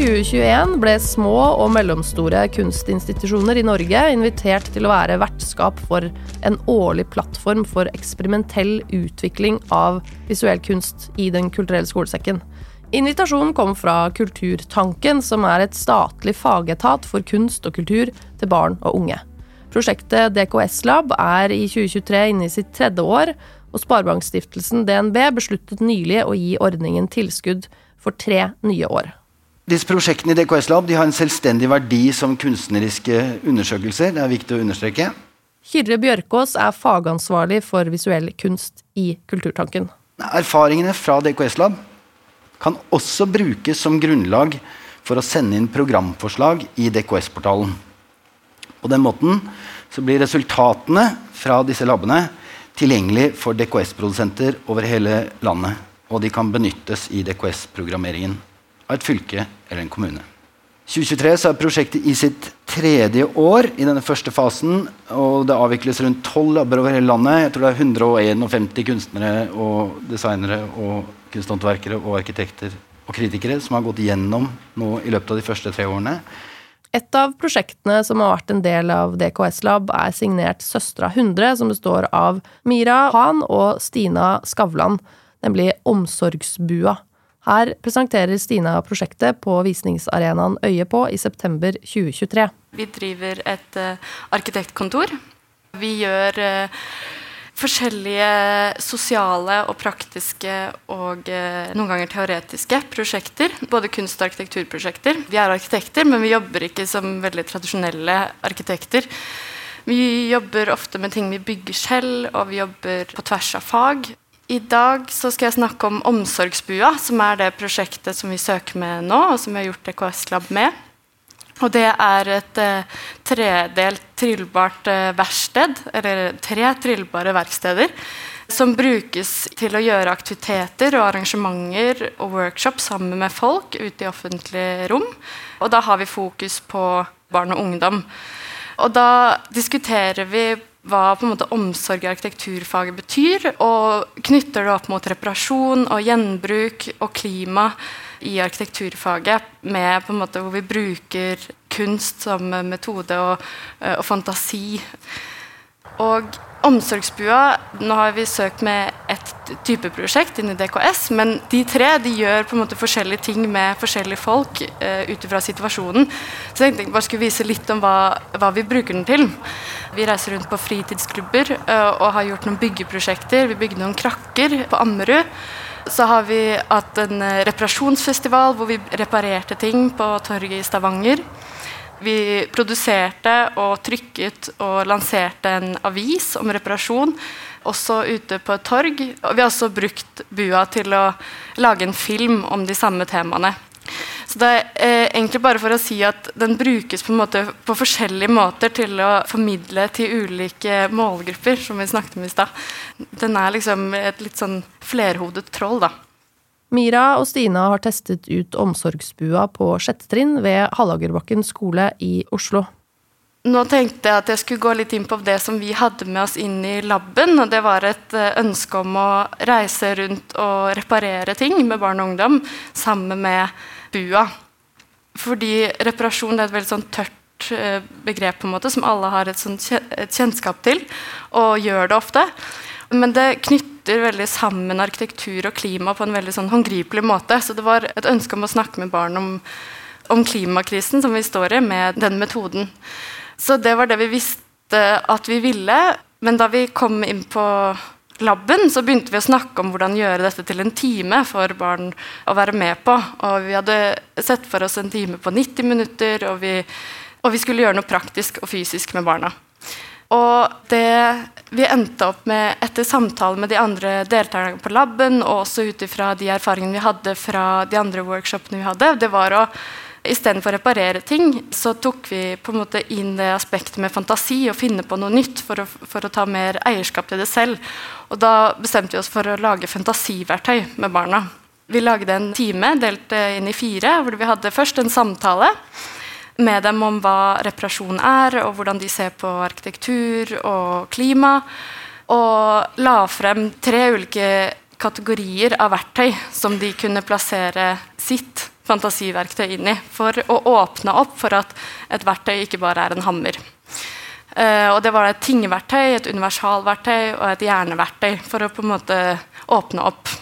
2021 ble små og mellomstore kunstinstitusjoner i Norge invitert til å være vertskap for en årlig plattform for eksperimentell utvikling av visuell kunst i Den kulturelle skolesekken. Invitasjonen kom fra Kulturtanken, som er et statlig fagetat for kunst og kultur til barn og unge. Prosjektet DKS Lab er i 2023 inne i sitt tredje år, og Sparebankstiftelsen DNB besluttet nylig å gi ordningen tilskudd for tre nye år. Disse Prosjektene i DKS Lab har en selvstendig verdi som kunstneriske undersøkelser. det er viktig å understreke. Kyrre Bjørkås er fagansvarlig for visuell kunst i Kulturtanken. Erfaringene fra DKS Lab kan også brukes som grunnlag for å sende inn programforslag i DKS-portalen. På den måten blir resultatene fra disse labene tilgjengelig for DKS-produsenter over hele landet. Og de kan benyttes i DKS-programmeringen av et fylke eller en kommune. 2023 er prosjektet i sitt tredje år i denne første fasen. og Det avvikles rundt tolv labber over hele landet. Jeg tror det er 151 kunstnere og designere og kunsthåndverkere og arkitekter og kritikere som har gått gjennom nå i løpet av de første tre årene. Et av prosjektene som har vært en del av DKS Lab, er signert Søstra 100, som består av Mira Han og Stina Skavlan, nemlig Omsorgsbua. Her presenterer Stina prosjektet på visningsarenaen Øye på i september 2023. Vi driver et uh, arkitektkontor. Vi gjør uh, forskjellige sosiale og praktiske og uh, noen ganger teoretiske prosjekter. Både kunst- og arkitekturprosjekter. Vi er arkitekter, men vi jobber ikke som veldig tradisjonelle arkitekter. Vi jobber ofte med ting vi bygger selv, og vi jobber på tvers av fag. I dag skal jeg snakke om Omsorgsbua, som er det prosjektet som vi søker med nå, og som vi har gjort EKS Lab med. Og det er et eh, tredelt trillbart eh, verksted, eller tre trillbare verksteder, som brukes til å gjøre aktiviteter og arrangementer og workshop sammen med folk ute i offentlige rom. Og da har vi fokus på barn og ungdom. Og da diskuterer vi hva på en måte omsorg i arkitekturfaget betyr, og knytter det opp mot reparasjon og gjenbruk og klima i arkitekturfaget, med på en måte hvor vi bruker kunst som metode og, eh, og fantasi. Og Omsorgsbua Nå har vi søkt med et typeprosjekt prosjekt inni DKS, men de tre de gjør på en måte forskjellige ting med forskjellige folk uh, ut ifra situasjonen. Så jeg tenkte bare skulle vise litt om hva, hva, vi bruker den til. Vi reiser rundt på fritidsklubber uh, og har gjort noen byggeprosjekter. Vi bygde noen krakker på Ammerud. Så har vi hatt en uh, reparasjonsfestival hvor vi reparerte ting på torget i Stavanger. Vi produserte og trykket og lanserte en avis om reparasjon, også ute på et torg. Og vi har også brukt bua til å lage en film om de samme temaene. Så det er eh, egentlig bare for å si at Den brukes på, måte, på, forskjellige måter til å formidle til ulike målgrupper, som vi snakket om i stad. Den er liksom et litt sånn flerhodet troll, da. Mira og Stina har testet ut omsorgsbua på sjette trinn ved Hallagerbakken skole i Oslo. Nå tenkte jeg at jeg skulle gå litt inn på det som vi hadde med oss inn i laben. og Det var et eh, ønske om å reise rundt og reparere ting med barn og ungdom sammen med bua. Fordi reparasjon er et veldig sånn tørt eh, begrep på en måte, som alle har et, sånt kjennskap til, og gjør det ofte. Men det knytter veldig sammen arkitektur og klima på en veldig sånn håndgripelig måte. Så det var et ønske om å snakke med barn om, om klimakrisen som vi står i, med den metoden. Så det var det vi visste at vi ville. Men da vi kom inn på laben, så begynte vi å snakke om hvordan gjøre dette til en time for barn å være med på. Og vi hadde sett for oss en time på 90 minutter, og vi, og vi skulle gjøre noe praktisk og fysisk med barna. Og det vi endte opp med etter samtale med de andre deltakerne på laben, og også ut ifra de erfaringene vi hadde fra de andre workshopene vi hadde, det var å Istedenfor å reparere ting, så tok vi på en måte inn det aspektet med fantasi og finne på noe nytt for å, for å ta mer eierskap til det selv. Og da bestemte vi oss for å lage fantasiverktøy med barna. Vi lagde en time delt inn i fire, hvor vi hadde først en samtale med dem om hva reparasjon er, og hvordan de ser på arkitektur og klima. Og la frem tre ulike kategorier av verktøy som de kunne plassere sitt fantasiverktøy inn i. For å åpne opp for at et verktøy ikke bare er en hammer. Uh, og det var et tingverktøy, et universalverktøy og et hjerneverktøy for å på en måte åpne opp.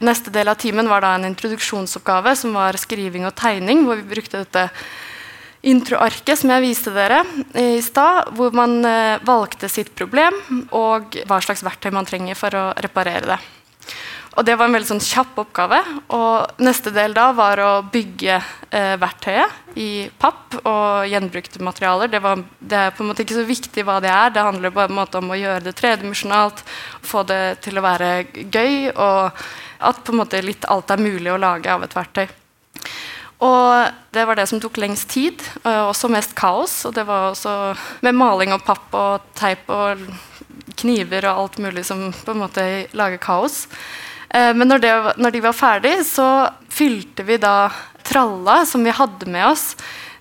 Neste del av timen var da en introduksjonsoppgave som var skriving og tegning, hvor vi brukte dette introarket som jeg viste dere i stad, hvor man uh, valgte sitt problem og hva slags verktøy man trenger for å reparere det. Og det var en veldig sånn kjapp oppgave. Og neste del da var å bygge eh, verktøyet i papp og gjenbrukte materialer. Det, var, det, er på en måte ikke så viktig hva det er. Det handler på en måte om å gjøre det tredimensjonalt, få det til å være gøy, og at på en måte litt alt er mulig å lage av et verktøy. Og det var det som tok lengst tid, og også mest kaos. Og det var også med maling og papp og teip og kniver og alt mulig som på en måte lager kaos. Eh, men når, det, når, de var ferdig, så fylte vi da tralla som vi hadde med oss,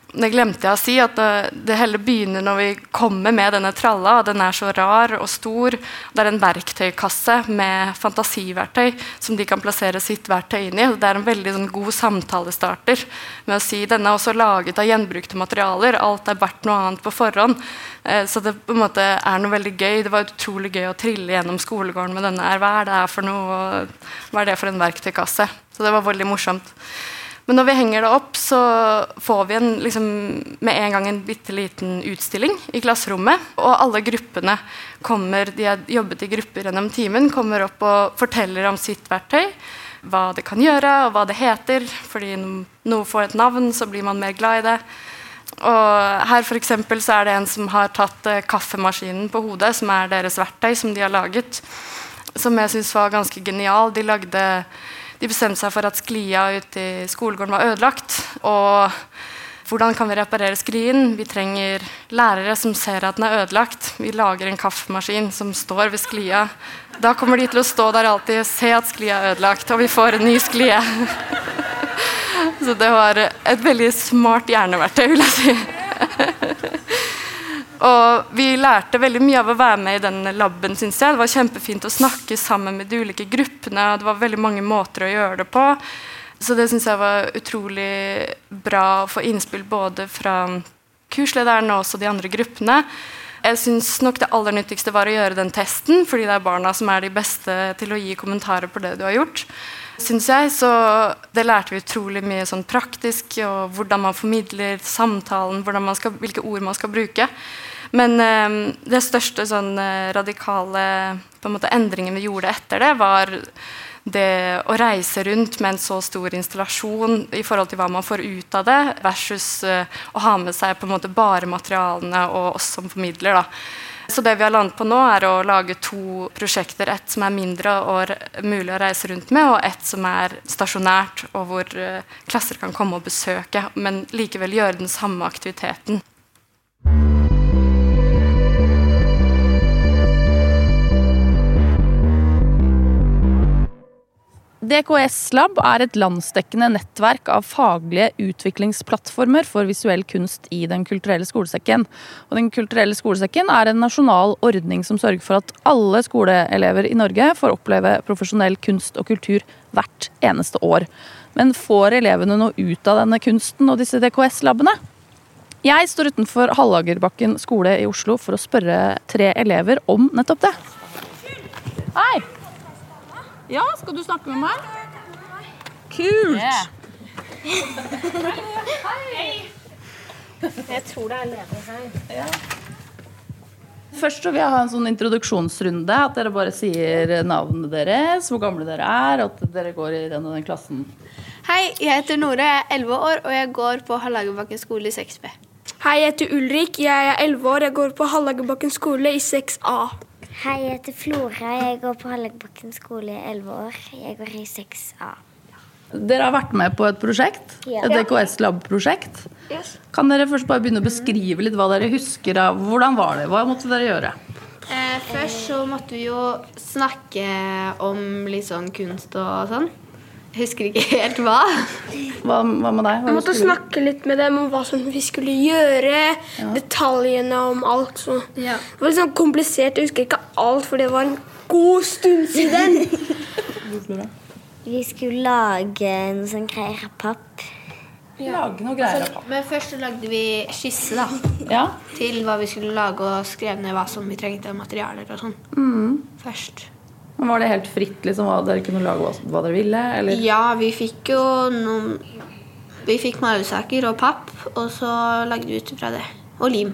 det glemte jeg å si, at det, det hele begynner når vi kommer med denne tralla. Den er så rar og stor. Det er en verktøykasse med fantasiverktøy som de kan plassere sitt verktøy inn i. Det er en veldig sånn, god samtalestarter med å si denne er også laget av gjenbrukte materialer. Alt er verdt noe annet på forhånd. Eh, så det på en måte er noe veldig gøy. Det var utrolig gøy å trille gjennom skolegården med denne. Hva er det for noe? Hva er det for en verktøykasse? Så det var veldig morsomt. Men når vi henger det opp, så får vi en, liksom, med en gang en bitte liten utstilling i klasserommet. Og alle gruppene kommer, de har jobbet i grupper gjennom timen, kommer opp og forteller om sitt verktøy. Hva det kan gjøre, og hva det heter. Fordi noe får et navn, så blir man mer glad i det. Og her for så er det en som har tatt uh, kaffemaskinen på hodet, som er deres verktøy som de har laget. Som jeg syns var ganske genial. De lagde de bestemte seg for at sklia ute i skolegården var ødelagt. Og hvordan kan vi reparere sklien? Vi trenger lærere som ser at den er ødelagt. Vi lager en kaffemaskin som står ved sklia. Da kommer de til å stå der alltid og se at sklia er ødelagt, og vi får en ny sklie. Så det var et veldig smart hjerneverktøy, vil jeg si. Og vi lærte veldig mye av å være med i den laben, syns jeg. Det var kjempefint å snakke sammen med de ulike gruppene, og det var veldig mange måter å gjøre det på. Så det syns jeg var utrolig bra å få innspill både fra kurslederen og også de andre gruppene. Jeg syns nok det aller nyttigste var å gjøre den testen, fordi det er barna som er de beste til å gi kommentarer på det du har gjort. Synes jeg, så Det lærte vi utrolig mye sånn praktisk, og hvordan man formidler samtalen, man skal, hvilke ord man skal bruke. Men eh, det største sånn, eh, radikale måte, endringen vi gjorde etter det, var det å reise rundt med en så stor installasjon i forhold til hva man får ut av det, versus uh, å ha med seg på en måte bare materialene og oss som formidler. Da. Så det vi har landet på nå, er å lage to prosjekter. Ett som er mindre og mulig å reise rundt med, og ett som er stasjonært, og hvor uh, klasser kan komme og besøke, men likevel gjøre den samme aktiviteten. DKS Lab er et landsdekkende nettverk av faglige utviklingsplattformer for visuell kunst i Den kulturelle skolesekken. Og Den kulturelle skolesekken er en nasjonal ordning som sørger for at alle skoleelever i Norge får oppleve profesjonell kunst og kultur hvert eneste år. Men får elevene noe ut av denne kunsten og disse DKS-labene? Jeg står utenfor Hallagerbakken skole i Oslo for å spørre tre elever om nettopp det. Hei! Ja, skal du snakke med meg? Kult! Yeah. Hei! Jeg tror det er leder her. Ja. Først så vil jeg ha en sånn introduksjonsrunde. At dere bare sier navnene deres, hvor gamle dere er, og at dere går i den og den klassen. Hei, jeg heter Nore, jeg er 11 år, og jeg går på Hallagerbakken skole i 6B. Hei, jeg heter Ulrik, jeg er 11 år, jeg går på Hallagerbakken skole i 6A. Hei, jeg heter Flora. Jeg går på Hallegbakken skole i 11 år. Jeg går i 6A. Dere har vært med på et prosjekt, ja. et DKS Lab-prosjekt. Yes. Kan dere først bare begynne å beskrive litt hva dere husker av Hvordan var det? Hva måtte dere gjøre? Eh, først så måtte vi jo snakke om litt sånn kunst og sånn. Husker ikke helt hva. Hva, hva med deg? Hva vi måtte snakke litt med dem om hva som vi skulle gjøre. Ja. Detaljene om alt. Så. Ja. Det var litt sånn komplisert. Jeg husker ikke alt, for det var en god stund siden. Vi skulle lage noe sånn greier av papp. Lage noe greier av papp. Men først så lagde vi skisse da, Ja. til hva vi skulle lage, og skrev ned hva som vi trengte av materialer og sånn. Først. Men Var det helt fritt, liksom, hva dere kunne lage hva, hva dere ville? Eller? Ja, vi fikk jo noen Vi fikk malesaker og papp, og så lagde vi ut fra det. Og lim.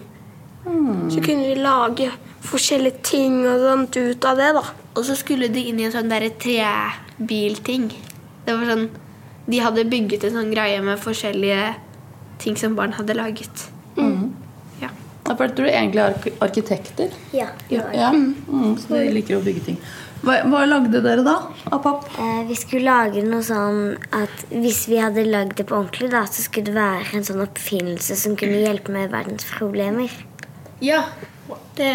Så kunne vi lage forskjellige ting og sånt ut av det, da. Og så skulle de inn i en sånn derre trebilting. Det var sånn De hadde bygget en sånn greie med forskjellige ting som barn hadde laget. Ja. Ja, for jeg tror du egentlig er arkitekter. Ja. ja. Ja. Mm, så de liker å bygge ting. Hva, hva lagde dere da av papp? Eh, vi skulle lage noe sånn at hvis vi hadde lagd det på ordentlig, da, så skulle det være en sånn oppfinnelse som kunne hjelpe med verdens problemer. ja. Det,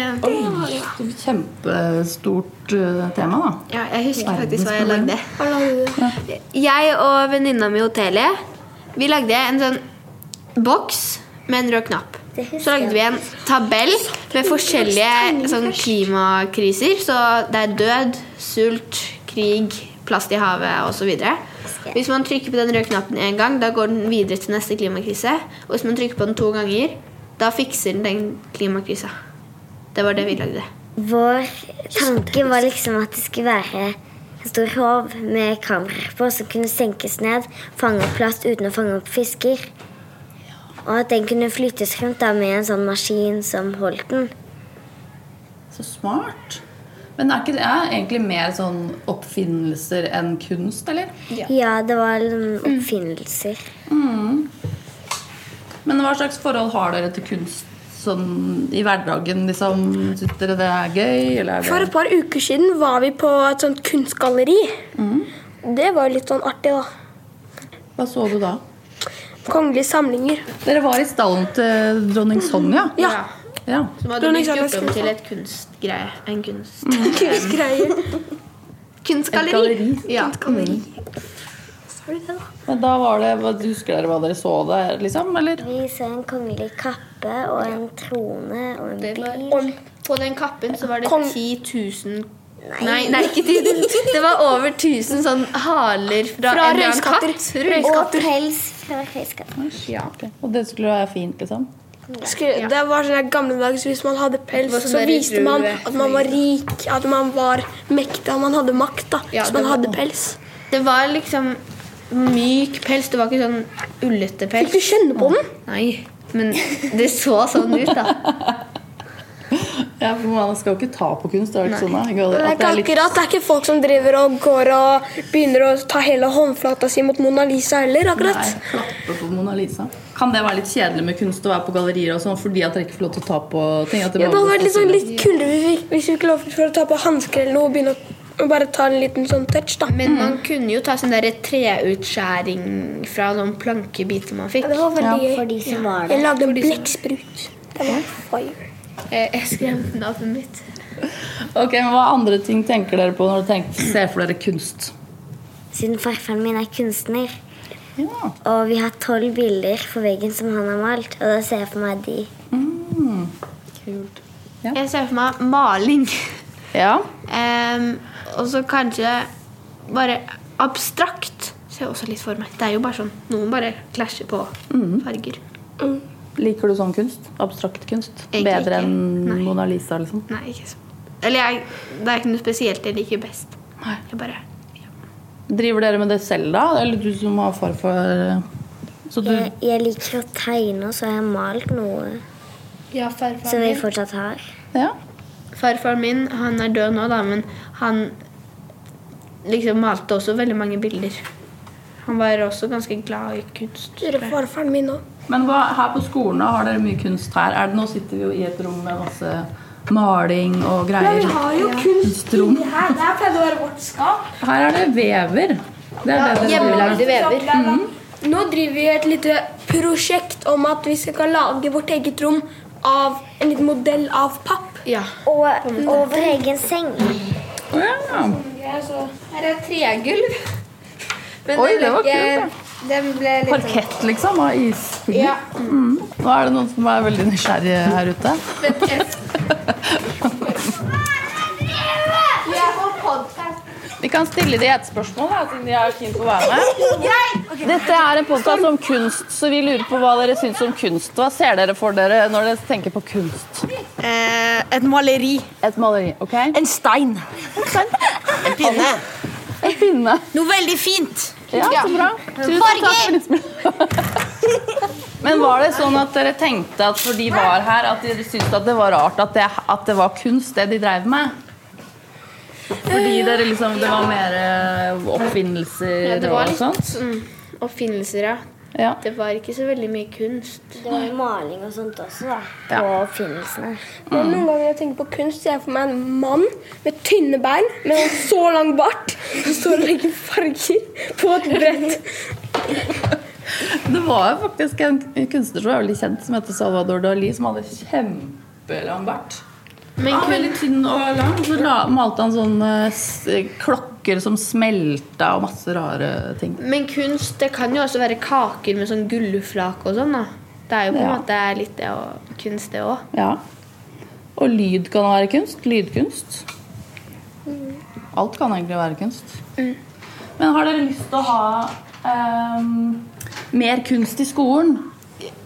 Kjempestort eh, tema, da. ja, jeg husker faktisk hva jeg lagde. Ja. Jeg og venninna mi Otelie, vi lagde en sånn boks med en rød knapp. Så lagde vi en tabell med forskjellige sånn, klimakriser. Så det er død, sult, krig, plast i havet osv. Hvis man trykker på den røde knappen én gang, da går den videre til neste klimakrise. Og hvis man trykker på den to ganger, da fikser den den klimakrisa. Det var det vi lagde. Vår tanke var liksom at det skulle være en stor håv med kameraer på som kunne senkes ned, fange opp plast uten å fange opp fisker. Og at den kunne flyttes rundt da med en sånn maskin som holdt den. Så smart. Men er ikke det egentlig mer sånn oppfinnelser enn kunst, eller? Ja, det var oppfinnelser. Men hva slags forhold har dere til kunst sånn i hverdagen? Liksom, Syns dere det er gøy, eller er det For et par uker siden var vi på et sånt kunstgalleri. Det var jo litt sånn artig, da. Hva så du da? Kongelige samlinger. Dere var i stallen til dronning Sonja? Ja. ja. Som hadde Dronning bygd opp om til et kunstgreie. En kunst... kunstgreie. Kunstgalleri. Et galleri. Ja. Kunstgalleri. det det, da? Men da var det, Husker dere hva dere så der, liksom? Eller? Vi så en kongelig kappe og en trone og en bil. på den kappen så var det Kong- 10 000 Nei, nei, ikke 10 000. Det var over 1000 sånn haler fra, Fra en katt. Og pels Ja. Og det skulle være fint, liksom? Skulle, det var sånn der gamle dager, så hvis man hadde pels, sånn så der viste man at man var rik, at man var mektig, at man hadde makt. da, Ja, Så man var- hadde pels. Det var liksom myk pels. Det var ikke sånn ullete pels. Fikk du kjenne på den? Nei, men det så sånn ut, da. Ja, for Man skal jo ikke ta på kunst. Det er ikke sånn, Det er at ikke det er litt akkurat, det er ikke folk som driver og går og begynner å ta hele håndflata si mot Mona Lisa heller. Nei, akkurat. klappe på Mona Lisa. Kan det være litt kjedelig med kunst å være på gallerier og sånn fordi at dere ikke får lov til å ta på ting? At det Ja, det hadde vært litt, sånn, litt kulere hvis vi- ikke lov til å ta på hansker eller noe og begynne å bare ta en liten sånn touch. da. Men man kunne jo ta sånn der treutskjæring fra noen plankebiter man fikk. Ja, Det var veldig Ja, gøy. de Jeg lagde en blekksprut. Det var fire. Jeg, jeg skrev navnet mitt. Ok, men Hva andre ting tenker dere på når dere tenker, ser for dere kunst? Siden farfaren min er kunstner, Ja. og vi har tolv bilder på veggen som han har malt, og da ser jeg for meg de. Kult. Jeg ser for meg maling. Ja. Um, og så kanskje bare abstrakt. Ser jeg også litt for meg. Det er jo bare sånn Noen bare klasjer på farger. Liker du sånn kunst? Abstrakt kunst? Ikke, Bedre enn Nei. Mona Lisa, liksom? Nei, ikke så. Eller jeg, det er ikke noe spesielt jeg liker best. Nei. Jeg bare Driver dere med det selv, da? Eller du som har farfar Så du Jeg, jeg liker å tegne, og så har jeg malt noe Ja, som vi fortsatt har. Ja. Farfaren min han er død nå, da, men han liksom malte også veldig mange bilder. Han var også ganske glad i kunst. Det er farfaren min òg. Men hva, her på skolen har dere mye kunst her? Er det, nå sitter vi jo i et rom med masse maling og Ja, greier. vi har jo kunst inni her. Det er pleide å være vårt skap. Her er det vever. Det er det dere Hjemmelagde vever. Mhm. Nå driver vi et lite prosjekt om at vi skal lage vårt eget rom av en liten modell av papp. Ja. Og, og vår egen seng. Ja. Her er tregulv. Men Oi, det, det var kult, ble litt sånn Parkett, liksom, av isfugler. Ja. Mm. Nå er det noen som er veldig nysgjerrig her ute. Vi kan stille de et spørsmål, da, siden de er keen på å være med. Dette er en podkast om kunst, så vi lurer på hva dere syns om kunst. Hva ser dere for dere når dere tenker på kunst? Eh, et maleri. Et maleri, ok? En stein. En pinne. En pinne. Noe veldig fint. Ja, så bra. Tusen takk for innspillet. Men var det sånn at dere tenkte at for de var her, at dere syntes at det var rart at det, at det var kunst, det de drev med? Fordi dere liksom, det var mer eh, oppfinnelser Ja, det var og sånt? mm, oppfinnelser, ja. Ja. Det var ikke så veldig mye kunst. Det var jo maling og sånt også, da. På Ja. oppfinnelsene. Men noen ganger jeg tenker på kunst, ser jeg for meg en mann med tynne bein med en så lang bart som står og legger farger på et brett. Det var faktisk en kunstner som var veldig kjent, som heter Salvador Dali, som hadde kjempelang bart. Men Ja, veldig tynn og lang. Så la, malte han sånne s- klokker som smelta, og masse rare ting. men kunst det kan jo også være kaker med sånn gullflak og sånn. da. Det er jo på en Ja. måte litt det og, kunst, det òg. Ja. Og lyd kan være kunst. Lydkunst. Alt kan egentlig være kunst. Men har dere lyst til å ha um, mer kunst i skolen?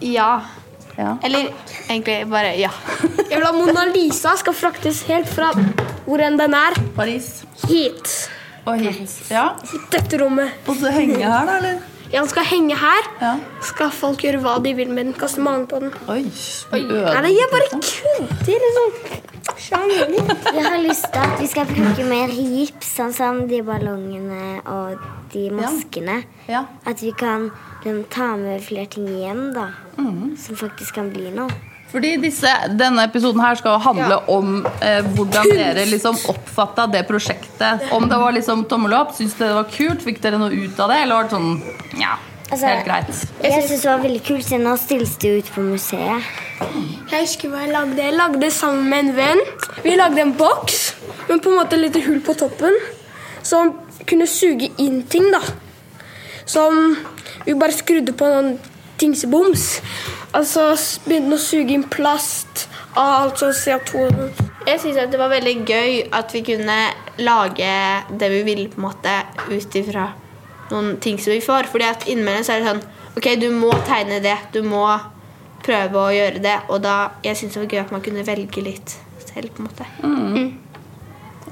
Ja. Ja. Eller egentlig bare ja. Jeg vil at Mona Lisa skal fraktes helt fra hvor enn den er, Paris hit. og hit. Ja. Dette rommet. Og så henge her, da, eller? Ja, den skal henge her. Ja. Skal folk gjøre hva de vil med den? Kaste magen på den? Oi. Nei, det er bare kødder. Liksom. Jeg har lyst til at vi skal bruke mer gips, sånn som de ballongene og de maskene. Ja. At vi kan liksom, ta med flere ting hjem, da. Som faktisk kan bli noe. Fordi disse, Denne episoden her skal handle handle om eh, hvordan dere liksom oppfatta det prosjektet. Om det var liksom tommel opp, syntes dere det var kult, fikk dere noe ut av det? Eller var det sånn ja, Altså, helt greit? Jeg syns det var veldig kult, siden nå stilles det ut på museet. Jeg husker hva jeg lagde. Jeg lagde det sammen med en venn. Vi lagde en boks, men på en måte et lite hull på toppen, som kunne suge inn ting, da. Som vi bare skrudde på noen tingseboms. Og så begynte den å suge inn plast, altså CO2. Jeg syns det var veldig gøy at vi kunne lage det vi ville, på en måte, ut ifra noen ting som vi får. Fordi at innimellom så er det sånn Ok, du må tegne det. Du må prøve å gjøre det. Og da Jeg syns det var gøy at man kunne velge litt selv, på en måte.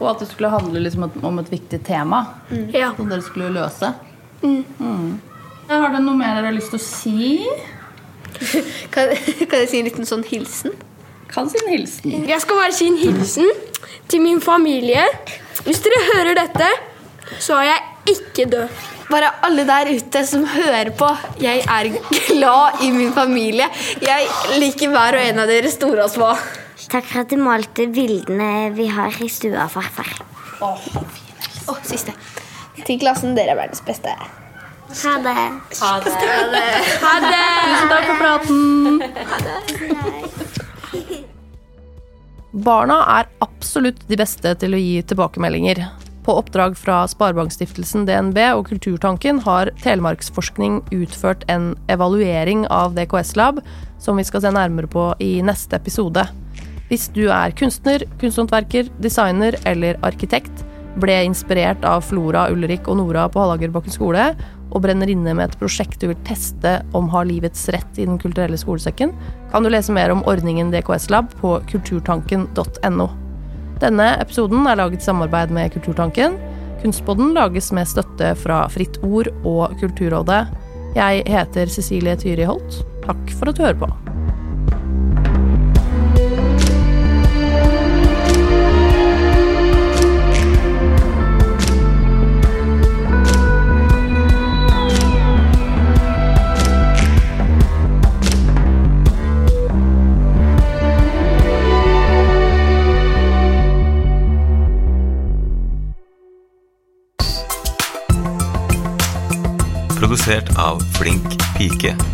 Og at det skulle handle liksom om et viktig tema Ja. som dere skulle løse. Mm. Har dere noe mer dere har lyst til å si? Kan, kan jeg si en liten sånn hilsen? Kan si en hilsen. Jeg skal bare si en hilsen til min familie. Hvis dere hører dette, så er jeg ikke død. Bare alle der ute som hører på. Jeg er glad i min familie. Jeg liker hver og en av dere store og små. Takk for at du malte bildene vi har i stua, farfar. Å, siste. Til klassen, dere er verdens beste. Ha det. Ha det. Tusen takk for praten. Barna er absolutt de beste til å gi tilbakemeldinger. På oppdrag fra Sparebankstiftelsen DNB og Kulturtanken har Telemarksforskning utført en evaluering av DKS Lab, som vi skal se nærmere på i neste episode. Hvis du er kunstner, kunsthåndverker, designer eller arkitekt, ble inspirert av Flora, Ulrik og Nora på Hallagerbakken skole, og brenner inne med et prosjekt du vil teste om har livets rett i Den kulturelle skolesekken, kan du lese mer om ordningen DKS Lab på kulturtanken.no. Denne episoden er laget i samarbeid med Kulturtanken. Kunstpodden lages med støtte fra Fritt Ord og Kulturrådet. Jeg heter Cecilie Tyri Holt. Takk for at du hører på. Produsert av Flink pike.